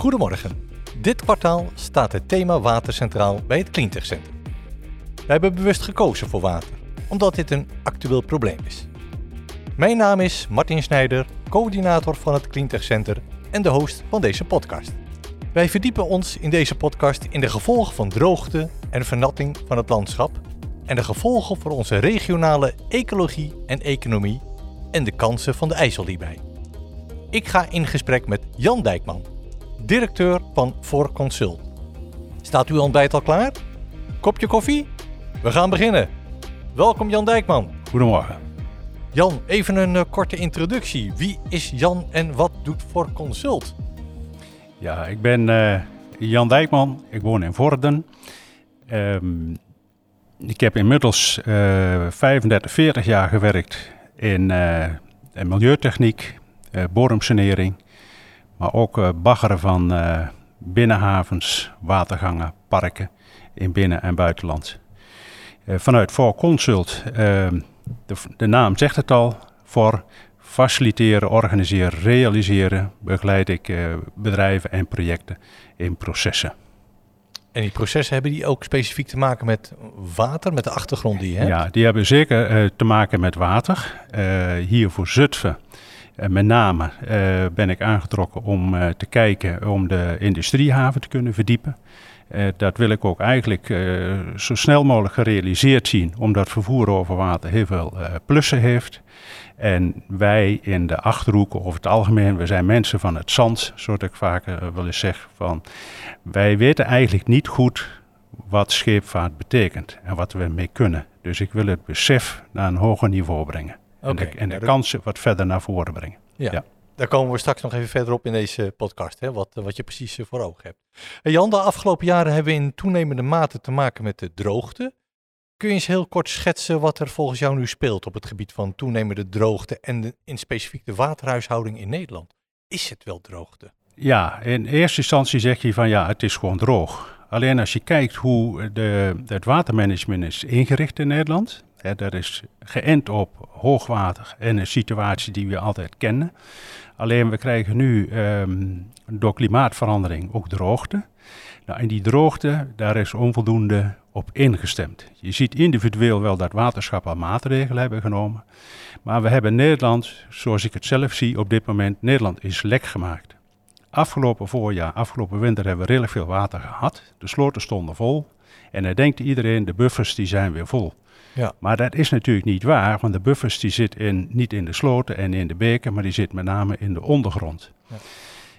Goedemorgen. Dit kwartaal staat het thema water centraal bij het Cleantech Center. Wij hebben bewust gekozen voor water, omdat dit een actueel probleem is. Mijn naam is Martin Snijder, coördinator van het Cleantech Center en de host van deze podcast. Wij verdiepen ons in deze podcast in de gevolgen van droogte en vernatting van het landschap en de gevolgen voor onze regionale ecologie en economie en de kansen van de IJssel hierbij. Ik ga in gesprek met Jan Dijkman, directeur van For Consult. Staat uw ontbijt al klaar? Kopje koffie? We gaan beginnen. Welkom Jan Dijkman. Goedemorgen. Jan, even een uh, korte introductie. Wie is Jan en wat doet For Consult? Ja, ik ben uh, Jan Dijkman. Ik woon in Vorden. Um, ik heb inmiddels uh, 35, 40 jaar gewerkt in, in milieutechniek, bodemsanering, maar ook baggeren van binnenhavens, watergangen, parken in binnen- en buitenland. vanuit For Consult, ehm, de, de naam zegt het al, voor faciliteren, organiseren, realiseren begeleid ik bedrijven en projecten in processen. En die processen hebben die ook specifiek te maken met water, met de achtergrond die je hebt? Ja, die hebben zeker uh, te maken met water. Uh, hier voor Zutphen, met name, ben ik aangetrokken om te kijken om de industriehaven te kunnen verdiepen. Dat wil ik ook eigenlijk zo snel mogelijk gerealiseerd zien, omdat vervoer over water heel veel plussen heeft. En wij in de achterhoeken over het algemeen, we zijn mensen van het zand, zoals ik vaker wel eens zeg. Van, wij weten eigenlijk niet goed wat scheepvaart betekent en wat we mee kunnen. Dus ik wil het besef naar een hoger niveau brengen. Okay, en de, en de ja, kansen wat verder naar voren brengen. Ja. ja. Daar komen we straks nog even verder op in deze podcast, hè, wat, wat je precies voor ogen hebt. Jan, de afgelopen jaren hebben we in toenemende mate te maken met de droogte. Kun je eens heel kort schetsen wat er volgens jou nu speelt op het gebied van toenemende droogte en de, in specifiek de waterhuishouding in Nederland? Is het wel droogte? Ja, in eerste instantie zeg je van ja, het is gewoon droog. Alleen als je kijkt hoe de, het watermanagement is ingericht in Nederland, dat is geënt op hoogwater en een situatie die we altijd kennen. Alleen we krijgen nu um, door klimaatverandering ook droogte. Nou, en die droogte, daar is onvoldoende op ingestemd. Je ziet individueel wel dat waterschappen maatregelen hebben genomen. Maar we hebben Nederland, zoals ik het zelf zie op dit moment, Nederland is lek gemaakt. Afgelopen voorjaar, afgelopen winter hebben we redelijk veel water gehad. De sloten stonden vol. En dan denkt iedereen, de buffers die zijn weer vol. Ja. Maar dat is natuurlijk niet waar, want de buffers die zitten in, niet in de sloten en in de beken, maar die zitten met name in de ondergrond. Ja.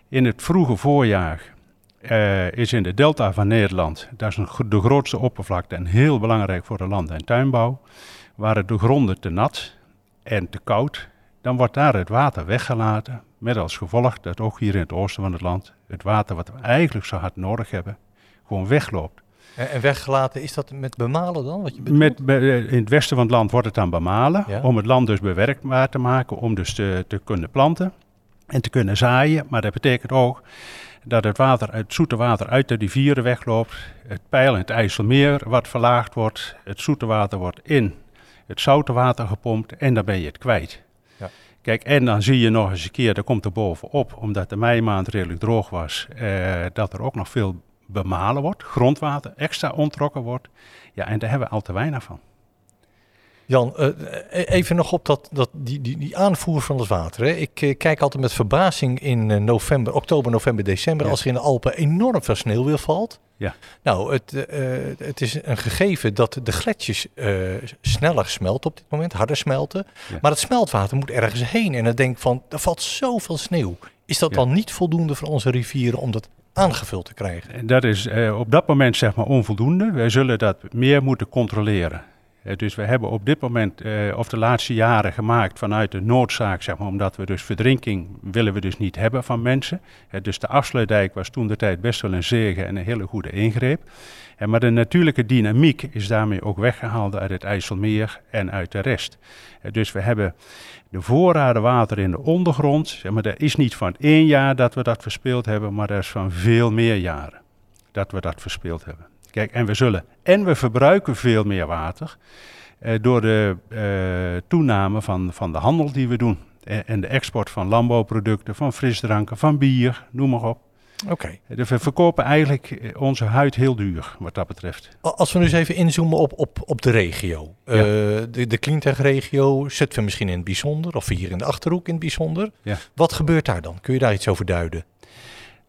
In het vroege voorjaar uh, is in de delta van Nederland, dat is een, de grootste oppervlakte en heel belangrijk voor de land- en tuinbouw, waren de gronden te nat en te koud. Dan wordt daar het water weggelaten, met als gevolg dat ook hier in het oosten van het land het water wat we eigenlijk zo hard nodig hebben, gewoon wegloopt. En weggelaten, is dat met bemalen dan? Wat je met, in het westen van het land wordt het dan bemalen, ja. om het land dus bewerkbaar te maken, om dus te, te kunnen planten en te kunnen zaaien. Maar dat betekent ook dat het, water, het zoete water uit de rivieren wegloopt, het peil in het IJsselmeer wat verlaagd wordt, het zoete water wordt in het zoute water gepompt en dan ben je het kwijt. Ja. Kijk, en dan zie je nog eens een keer, er komt er bovenop, omdat de meimaand redelijk droog was, eh, dat er ook nog veel bemalen wordt, grondwater extra ontrokken wordt. Ja, en daar hebben we al te weinig van. Jan, uh, even nog op dat, dat, die, die, die aanvoer van het water. Hè. Ik uh, kijk altijd met verbazing in uh, november, oktober, november, december, ja. als er in de Alpen enorm veel sneeuw weer valt. Ja. Nou, het, het is een gegeven dat de gletsjers sneller smelten op dit moment, harder smelten. Ja. Maar het smeltwater moet ergens heen. En dan denk ik van, er valt zoveel sneeuw. Is dat dan niet voldoende voor onze rivieren om dat aangevuld te krijgen? Dat is op dat moment zeg maar onvoldoende. Wij zullen dat meer moeten controleren. Uh, dus we hebben op dit moment, uh, of de laatste jaren gemaakt vanuit de noodzaak, zeg maar, omdat we dus verdrinking willen we dus niet hebben van mensen. Uh, dus de afsluitdijk was toen de tijd best wel een zegen en een hele goede ingreep. maar de natuurlijke dynamiek is daarmee ook weggehaald uit het IJsselmeer en uit de rest. dus we hebben de voorraden water in de ondergrond, zeg maar, dat is niet van één jaar dat we dat verspeeld hebben, maar dat is van veel meer jaren dat we dat verspeeld hebben. Kijk, en we zullen en we verbruiken veel meer water eh, door de eh, toename van, van de handel die we doen. Eh, en de export van landbouwproducten, van frisdranken, van bier, noem maar op. Oké. We verkopen eigenlijk onze huid heel duur, wat dat betreft. Als we nu eens even inzoomen op, op, op de regio. Ja. Eh, de de Cleantech-regio, zitten we misschien in het bijzonder, of hier in de Achterhoek in het bijzonder. Ja. Wat gebeurt daar dan? Kun je daar iets over duiden?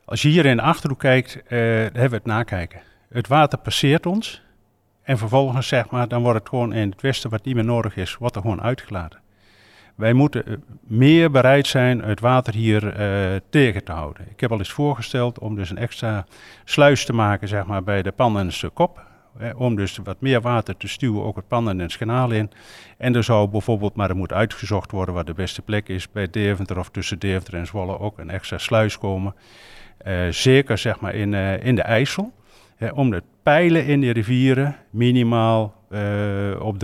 Als je hier in de Achterhoek kijkt, eh, hebben we het nakijken. Het water passeert ons en vervolgens zeg maar, dan wordt het gewoon in het westen wat niet meer nodig is, wordt er gewoon uitgelaten. Wij moeten eh, meer bereid zijn het water hier eh, tegen te houden. Ik heb al eens voorgesteld om dus een extra sluis te maken zeg maar, bij de Pannense kop. eh, om dus wat meer water te stuwen, ook het Pannense kanaal in. En er zou bijvoorbeeld, maar er moet uitgezocht worden waar de beste plek is, bij Deventer of tussen Deventer en Zwolle ook een extra sluis komen. Eh, zeker zeg maar in, in de IJssel. Hè, om de pijlen in de rivieren minimaal eh, op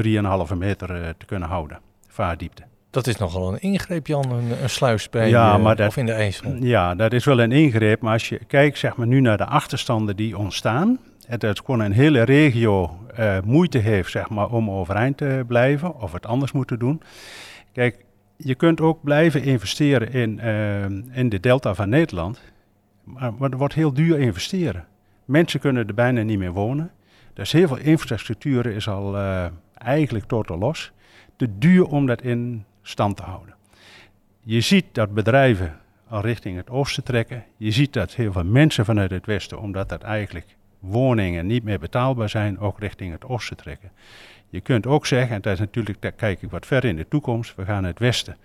3,5 meter eh, te kunnen houden. Vaardiepte. Dat is nogal een ingreep, Jan, een, een sluis bij Ja, eh, maar dat- of in de IJssel. Ja, dat is wel een ingreep. Maar als je kijkt zeg maar, nu naar de achterstanden die ontstaan. En dat gewoon een hele regio moeite heeft zeg maar, om overeind te blijven. Of het anders moeten doen. Kijk, je kunt ook blijven investeren in, in de delta van Nederland. Maar, maar het wordt heel duur investeren. Mensen kunnen er bijna niet meer wonen. Dus heel veel infrastructuur is al eh, eigenlijk totaal los. Te duur om dat in stand te houden. Je ziet dat bedrijven al richting het oosten trekken. Je ziet dat heel veel mensen vanuit het westen, omdat dat eigenlijk woningen niet meer betaalbaar zijn, ook richting het oosten trekken. Je kunt ook zeggen, en dat is natuurlijk, daar kijk ik wat verder in de toekomst, we gaan het westen,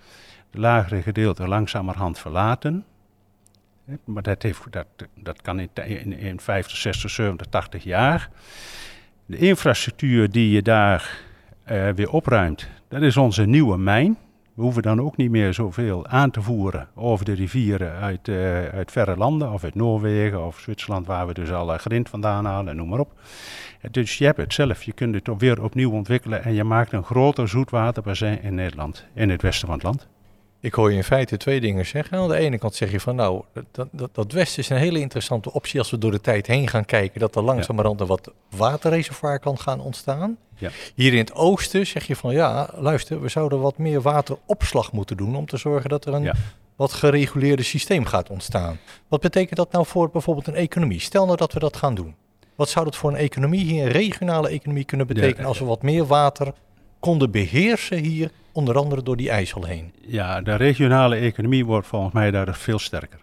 de lagere gedeelte langzamerhand verlaten. Maar dat, heeft, dat, dat kan in, in, in 50, 60, 70, 80 jaar. De infrastructuur die je daar eh, weer opruimt, dat is onze nieuwe mijn. We hoeven dan ook niet meer zoveel aan te voeren over de rivieren uit, eh, uit verre landen, of uit Noorwegen of Zwitserland, waar we dus al grind vandaan halen en noem maar op. Eh, Dus je hebt het zelf, je kunt het weer opnieuw ontwikkelen en je maakt een groter zoetwaterbassin in Nederland, in het westen van het land. Ik hoor je in feite twee dingen zeggen. Aan de ene kant zeg je van nou, dat, dat, dat westen is een hele interessante optie als we door de tijd heen gaan kijken. Dat er langzamerhand een wat waterreservoir kan gaan ontstaan. Ja. Hier in het oosten zeg je van ja, luister, we zouden wat meer wateropslag moeten doen om te zorgen dat er een Ja. wat gereguleerde systeem gaat ontstaan. Wat betekent dat nou voor bijvoorbeeld een economie? Stel nou dat we dat gaan doen. Wat zou dat voor een economie hier, een regionale economie kunnen betekenen Ja. als we wat meer water konden beheersen hier, onder andere door die IJssel heen? Ja, de regionale economie wordt volgens mij daar veel sterker.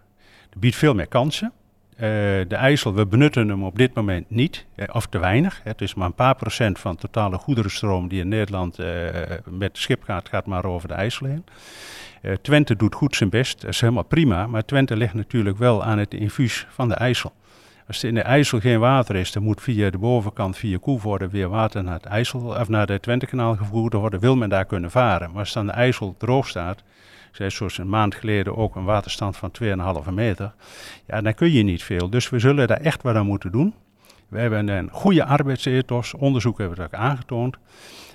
Het biedt veel meer kansen. Eh, de IJssel, we benutten hem op dit moment niet, eh, of te weinig. Het is maar een paar procent van de totale goederenstroom die in Nederland eh, met schip gaat, gaat maar over de IJssel heen. Twente doet goed zijn best, dat is helemaal prima, maar Twente ligt natuurlijk wel aan het infuus van de IJssel. Als er in de IJssel geen water is, dan moet via de bovenkant, via Koevoorde, weer water naar het IJssel, of naar het Twentekanaal gevoerd worden. Wil men daar kunnen varen. Maar als dan de IJssel droog staat, zoals een maand geleden ook een waterstand van 2,5 meter, ja, dan kun je niet veel. Dus we zullen daar echt wat aan moeten doen. We hebben een goede arbeidsethos, onderzoek hebben dat ook aangetoond.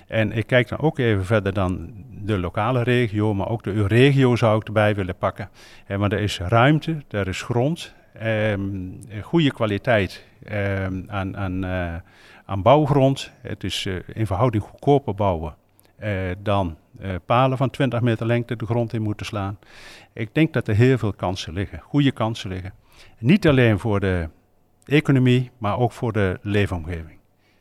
En ik kijk dan ook even verder dan de lokale regio, maar ook de regio zou ik erbij willen pakken. Eh, want er is ruimte, er is grond, ehm, goede kwaliteit ehm, aan, aan, eh, aan bouwgrond. Het is eh, in verhouding goedkoper bouwen eh, dan palen van 20 meter lengte de grond in moeten slaan. Ik denk dat er heel veel kansen liggen, goede kansen liggen. Niet alleen voor de economie, maar ook voor de leefomgeving.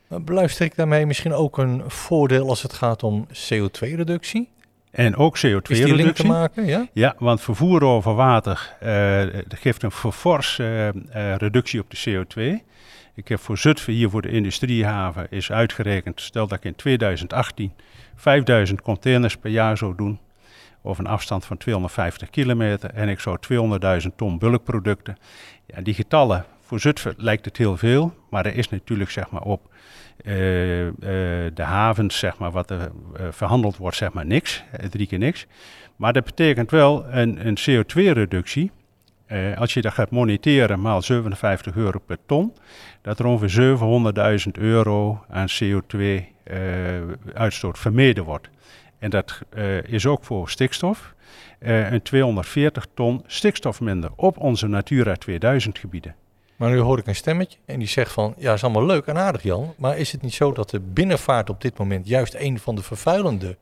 Beluister ik daarmee misschien ook een voordeel als het gaat om CO2-reductie? En ook Is die link te CO2-reductie. maken? Ja? Ja, want vervoer over water eh, geeft een fors eh, eh, reductie op de CO2. Ik heb voor Zutphen, hier voor de industriehaven, is uitgerekend, stel dat ik in 2018 5000 containers per jaar zou doen, over een afstand van 250 kilometer, en ik zou 200.000 ton bulkproducten. Ja, die getallen, voor Zutphen lijkt het heel veel, maar er is natuurlijk zeg maar op eh, eh, de havens, zeg maar, wat er eh, verhandeld wordt, zeg maar niks, drie keer niks. Maar dat betekent wel een, een CO2-reductie. Eh, als je dat gaat moniteren maal 57 euro per ton, dat er ongeveer 700.000 euro aan CO2-uitstoot vermeden wordt. En dat is ook voor stikstof. Een 240 ton stikstof minder op onze Natura 2000 gebieden. Maar nu hoor ik een stemmetje en die zegt van, ja, is allemaal leuk en aardig Jan, maar is het niet zo dat de binnenvaart op dit moment juist een van de vervuilende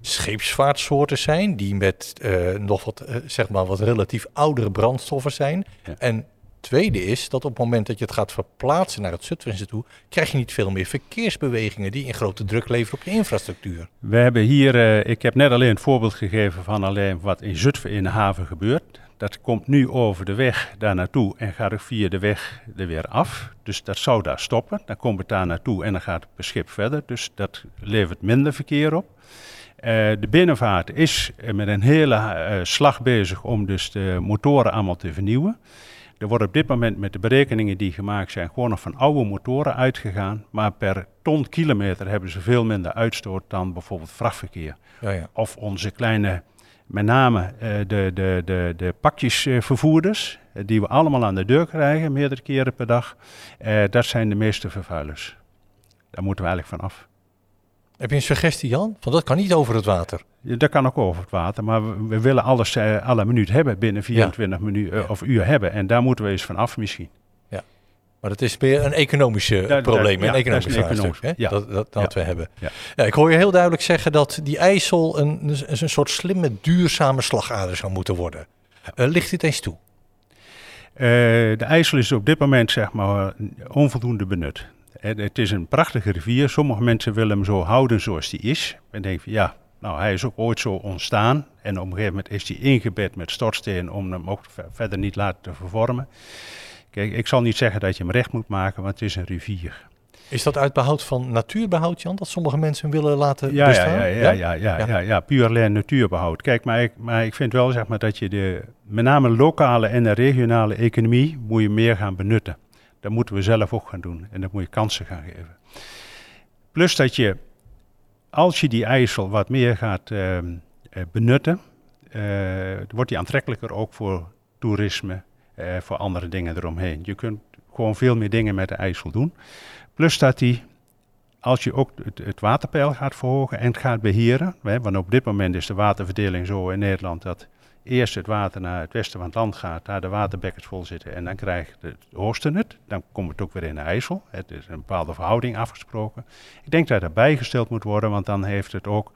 scheepsvaartsoorten zijn, die met eh, nog wat, eh, zeg maar, wat relatief oudere brandstoffen zijn Ja. en tweede is dat op het moment dat je het gaat verplaatsen naar het Zutphense toe, krijg je niet veel meer verkeersbewegingen die in grote druk leveren op je infrastructuur. We hebben hier, uh, ik heb net alleen een voorbeeld gegeven van alleen wat in Zutphen in de haven gebeurt. Dat komt nu over de weg daar naartoe en gaat ook via de weg er weer af. Dus dat zou daar stoppen. Dan komt het daar naartoe en dan gaat het schip verder. Dus dat levert minder verkeer op. Uh, de binnenvaart is met een hele uh, slag bezig om dus de motoren allemaal te vernieuwen. Er wordt op dit moment met de berekeningen die gemaakt zijn gewoon nog van oude motoren uitgegaan. Maar per ton kilometer hebben ze veel minder uitstoot dan bijvoorbeeld vrachtverkeer. Ja, ja. Of onze kleine, met name uh, de, de, de, de pakjesvervoerders, uh, die we allemaal aan de deur krijgen, meerdere keren per dag. Dat zijn de meeste vervuilers. Daar moeten we eigenlijk van af. Heb je een suggestie, Jan? Want dat kan niet over het water. Dat kan ook over het water, maar we, we willen alles alle minuut hebben, binnen 24 ja. of uur hebben. En daar moeten we eens van af misschien. Maar dat is meer een economische ja, probleem, ja, een economisch vraagstuk hè? Dat, dat, dat we hebben. Ja. ik hoor je heel duidelijk zeggen dat die IJssel een, een, een soort slimme, duurzame slagader zou moeten worden. Uh, ligt dit eens toe? de IJssel is op dit moment zeg maar onvoldoende benut. Het is een prachtige rivier. Sommige mensen willen hem zo houden zoals die is. En denken van ja, nou hij is ook ooit zo ontstaan. En op een gegeven moment is hij ingebed met stortsteen om hem ook verder niet laten vervormen. Kijk, ik zal niet zeggen dat je hem recht moet maken, want het is een rivier. Is dat uit behoud van natuurbehoud, Jan? Dat sommige mensen willen laten ja, bestaan? Ja, ja, ja, ja, ja, ja, ja, puur alleen natuurbehoud. Kijk, maar ik, maar ik vind wel zeg maar, dat je de, met name lokale en de regionale economie moet je meer gaan benutten. Dat moeten we zelf ook gaan doen en dat moet je kansen gaan geven. Plus dat je, als je die IJssel wat meer gaat uh, benutten, uh, wordt die aantrekkelijker ook voor toerisme, uh, voor andere dingen eromheen. Je kunt gewoon veel meer dingen met de IJssel doen. Plus dat die, als je ook het, het waterpeil gaat verhogen en het gaat beheren, hè, want op dit moment is de waterverdeling zo in Nederland dat eerst het water naar het westen van het land gaat, daar de waterbekkers vol zitten en dan krijgt het oosten het. Dan komt het ook weer in de IJssel. Het is een bepaalde verhouding afgesproken. Ik denk dat dat bijgesteld moet worden, want dan heeft het ook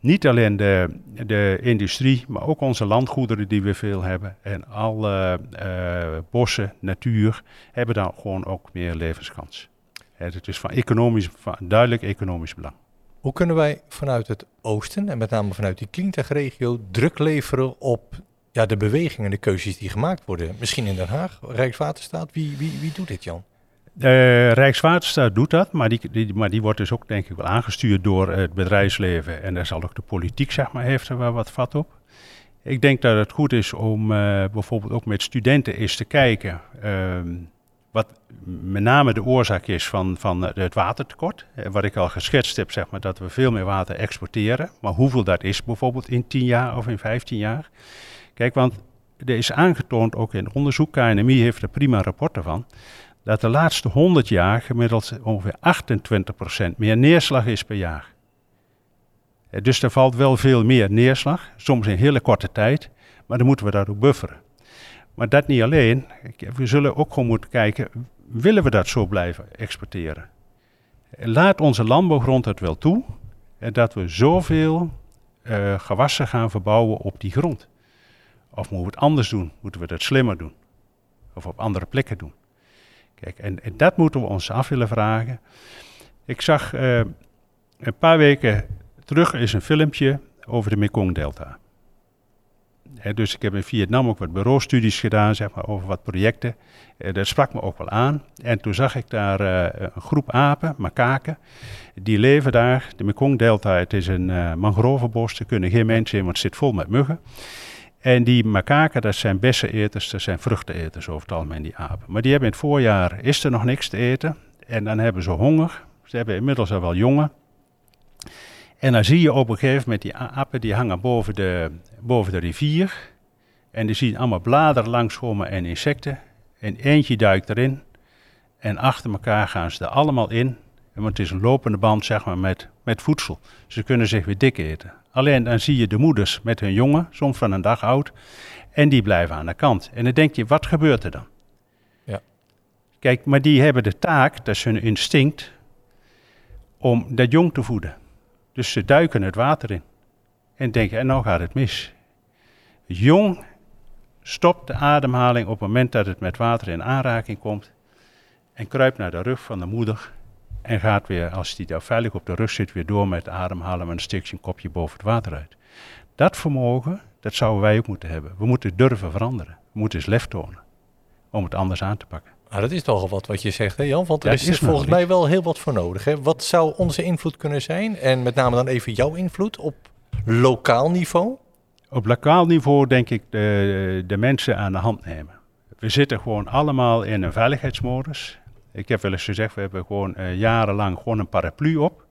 niet alleen de, de industrie, maar ook onze landgoederen die we veel hebben en alle uh, bossen, natuur, hebben dan gewoon ook meer levenskans. Het is van economisch, duidelijk economisch belang. Hoe kunnen wij vanuit het oosten en met name vanuit die cleantech-regio druk leveren op ja, de bewegingen en de keuzes die gemaakt worden? Misschien in Den Haag, Rijkswaterstaat. Wie, wie, wie doet dit, Jan? Uh, Rijkswaterstaat doet dat, maar die, die, maar die wordt dus ook denk ik wel aangestuurd door het bedrijfsleven. En daar zal ook de politiek, zeg maar, heeft er wel wat vat op. Ik denk dat het goed is om uh, bijvoorbeeld ook met studenten eens te kijken... Uh, wat met name de oorzaak is van, van het watertekort. Eh, wat ik al geschetst heb, zeg maar, dat we veel meer water exporteren. Maar hoeveel dat is bijvoorbeeld in 10 jaar of in 15 jaar. Kijk, want er is aangetoond, ook in onderzoek, KNMI heeft er prima rapporten van, dat de laatste 100 jaar gemiddeld ongeveer 28% meer neerslag is per jaar. Eh, dus er valt wel veel meer neerslag, soms in hele korte tijd, maar dan moeten we dat ook bufferen. Maar dat niet alleen. We zullen ook gewoon moeten kijken, willen we dat zo blijven exporteren? Laat onze landbouwgrond het wel toe dat we zoveel uh, gewassen gaan verbouwen op die grond? Of moeten we het anders doen? Moeten we dat slimmer doen? Of op andere plekken doen? Kijk, en, en dat moeten we ons af willen vragen. Ik zag uh, een paar weken terug is een filmpje over de Mekong-delta dus ik heb in Vietnam ook wat bureaustudies gedaan, zeg maar, over wat projecten. Uh, dat sprak me ook wel aan. En toen zag ik daar uh, een groep apen, makaken, die leven daar. De Mekong-delta, het is een mangrovenbos, er kunnen geen mensen in, want het zit vol met muggen. En die makaken, dat zijn besseneters, dat zijn vruchteneters over het algemeen, die apen. Maar die hebben in het voorjaar, is er nog niks te eten. En dan hebben ze honger. Ze hebben inmiddels al wel jongen. En dan zie je op een gegeven moment die apen die hangen boven de, boven de rivier. En die zien allemaal bladeren langskomen en insecten. En eentje duikt erin. En achter elkaar gaan ze er allemaal in. Want het is een lopende band zeg maar, met, met voedsel. Ze kunnen zich weer dik eten. Alleen dan zie je de moeders met hun jongen, soms van een dag oud. En die blijven aan de kant. En dan denk je, wat gebeurt er dan? Ja. Kijk, maar die hebben de taak, dat is hun instinct, om dat jong te voeden. Dus ze duiken het water in. En denken, en nou gaat het mis. Jong Stop de ademhaling op het moment dat het met water in aanraking komt. En kruip naar de rug van de moeder. En gaat weer, als die daar veilig op de rug zit, weer door met ademhalen. En steekt een kopje boven het water uit. Dat vermogen, dat zouden wij ook moeten hebben. We moeten durven veranderen. We moeten eens lef tonen. Om het anders aan te pakken. Nou, dat is toch wat wat je zegt, hè Jan? Want er is, is volgens mij wel heel wat voor nodig. Hè? Wat zou onze invloed kunnen zijn? En met name dan even jouw invloed op lokaal niveau? Op lokaal niveau denk ik de, de mensen aan de hand nemen. We zitten gewoon allemaal in een veiligheidsmodus. Ik heb wel eens gezegd, we hebben gewoon uh, jarenlang gewoon een paraplu op.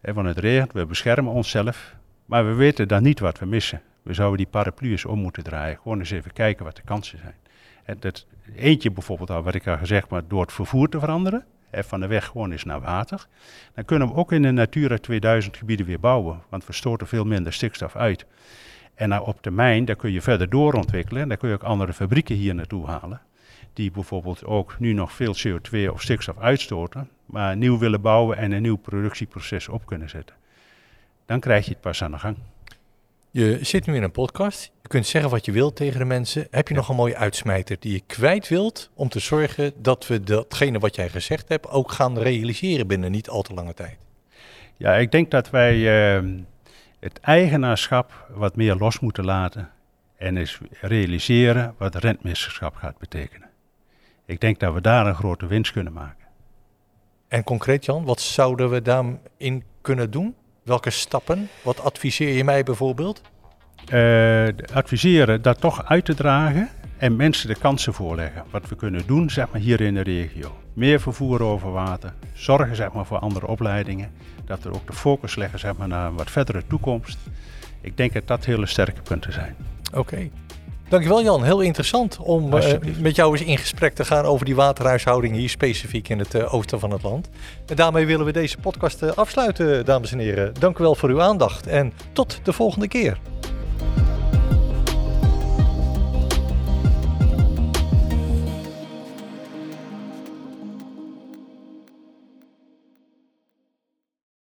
Hè, het regent, we beschermen onszelf. Maar we weten dan niet wat we missen. We zouden die paraplu eens om moeten draaien. Gewoon eens even kijken wat de kansen zijn. En dat, eentje bijvoorbeeld, wat ik al gezegd, maar door het vervoer te veranderen. Hè, van de weg gewoon eens naar water. Dan kunnen we ook in de Natura 2000 gebieden weer bouwen. Want we stoten veel minder stikstof uit. En nou op termijn, daar kun je verder doorontwikkelen. En daar kun je ook andere fabrieken hier naartoe halen. Die bijvoorbeeld ook nu nog veel CO2 of stikstof uitstoten. Maar nieuw willen bouwen en een nieuw productieproces op kunnen zetten. Dan krijg je het pas aan de gang. Je zit nu in een podcast. Je kunt zeggen wat je wilt tegen de mensen. Heb je nog een mooie uitsmijter die je kwijt wilt om te zorgen dat we datgene wat jij gezegd hebt ook gaan realiseren binnen niet al te lange tijd? Ja, ik denk dat wij uh, het eigenaarschap wat meer los moeten laten en eens realiseren wat rentmeesterschap gaat betekenen. Ik denk dat we daar een grote winst kunnen maken. En concreet Jan, wat zouden we daarin kunnen doen? Welke stappen? Wat adviseer je mij bijvoorbeeld? Uh, adviseren dat toch uit te dragen en mensen de kansen voorleggen. Wat we kunnen doen zeg maar, hier in de regio. Meer vervoer over water, zorgen zeg maar, voor andere opleidingen. Dat we ook de focus leggen zeg maar, naar een wat verdere toekomst. Ik denk dat dat hele sterke punten zijn. Oké. Dankjewel Jan, heel interessant om uh, met jou eens in gesprek te gaan over die waterhuishouding hier specifiek in het uh, oosten van het land. En daarmee willen we deze podcast uh, afsluiten, dames en heren. Dank u wel voor uw aandacht en tot de volgende keer.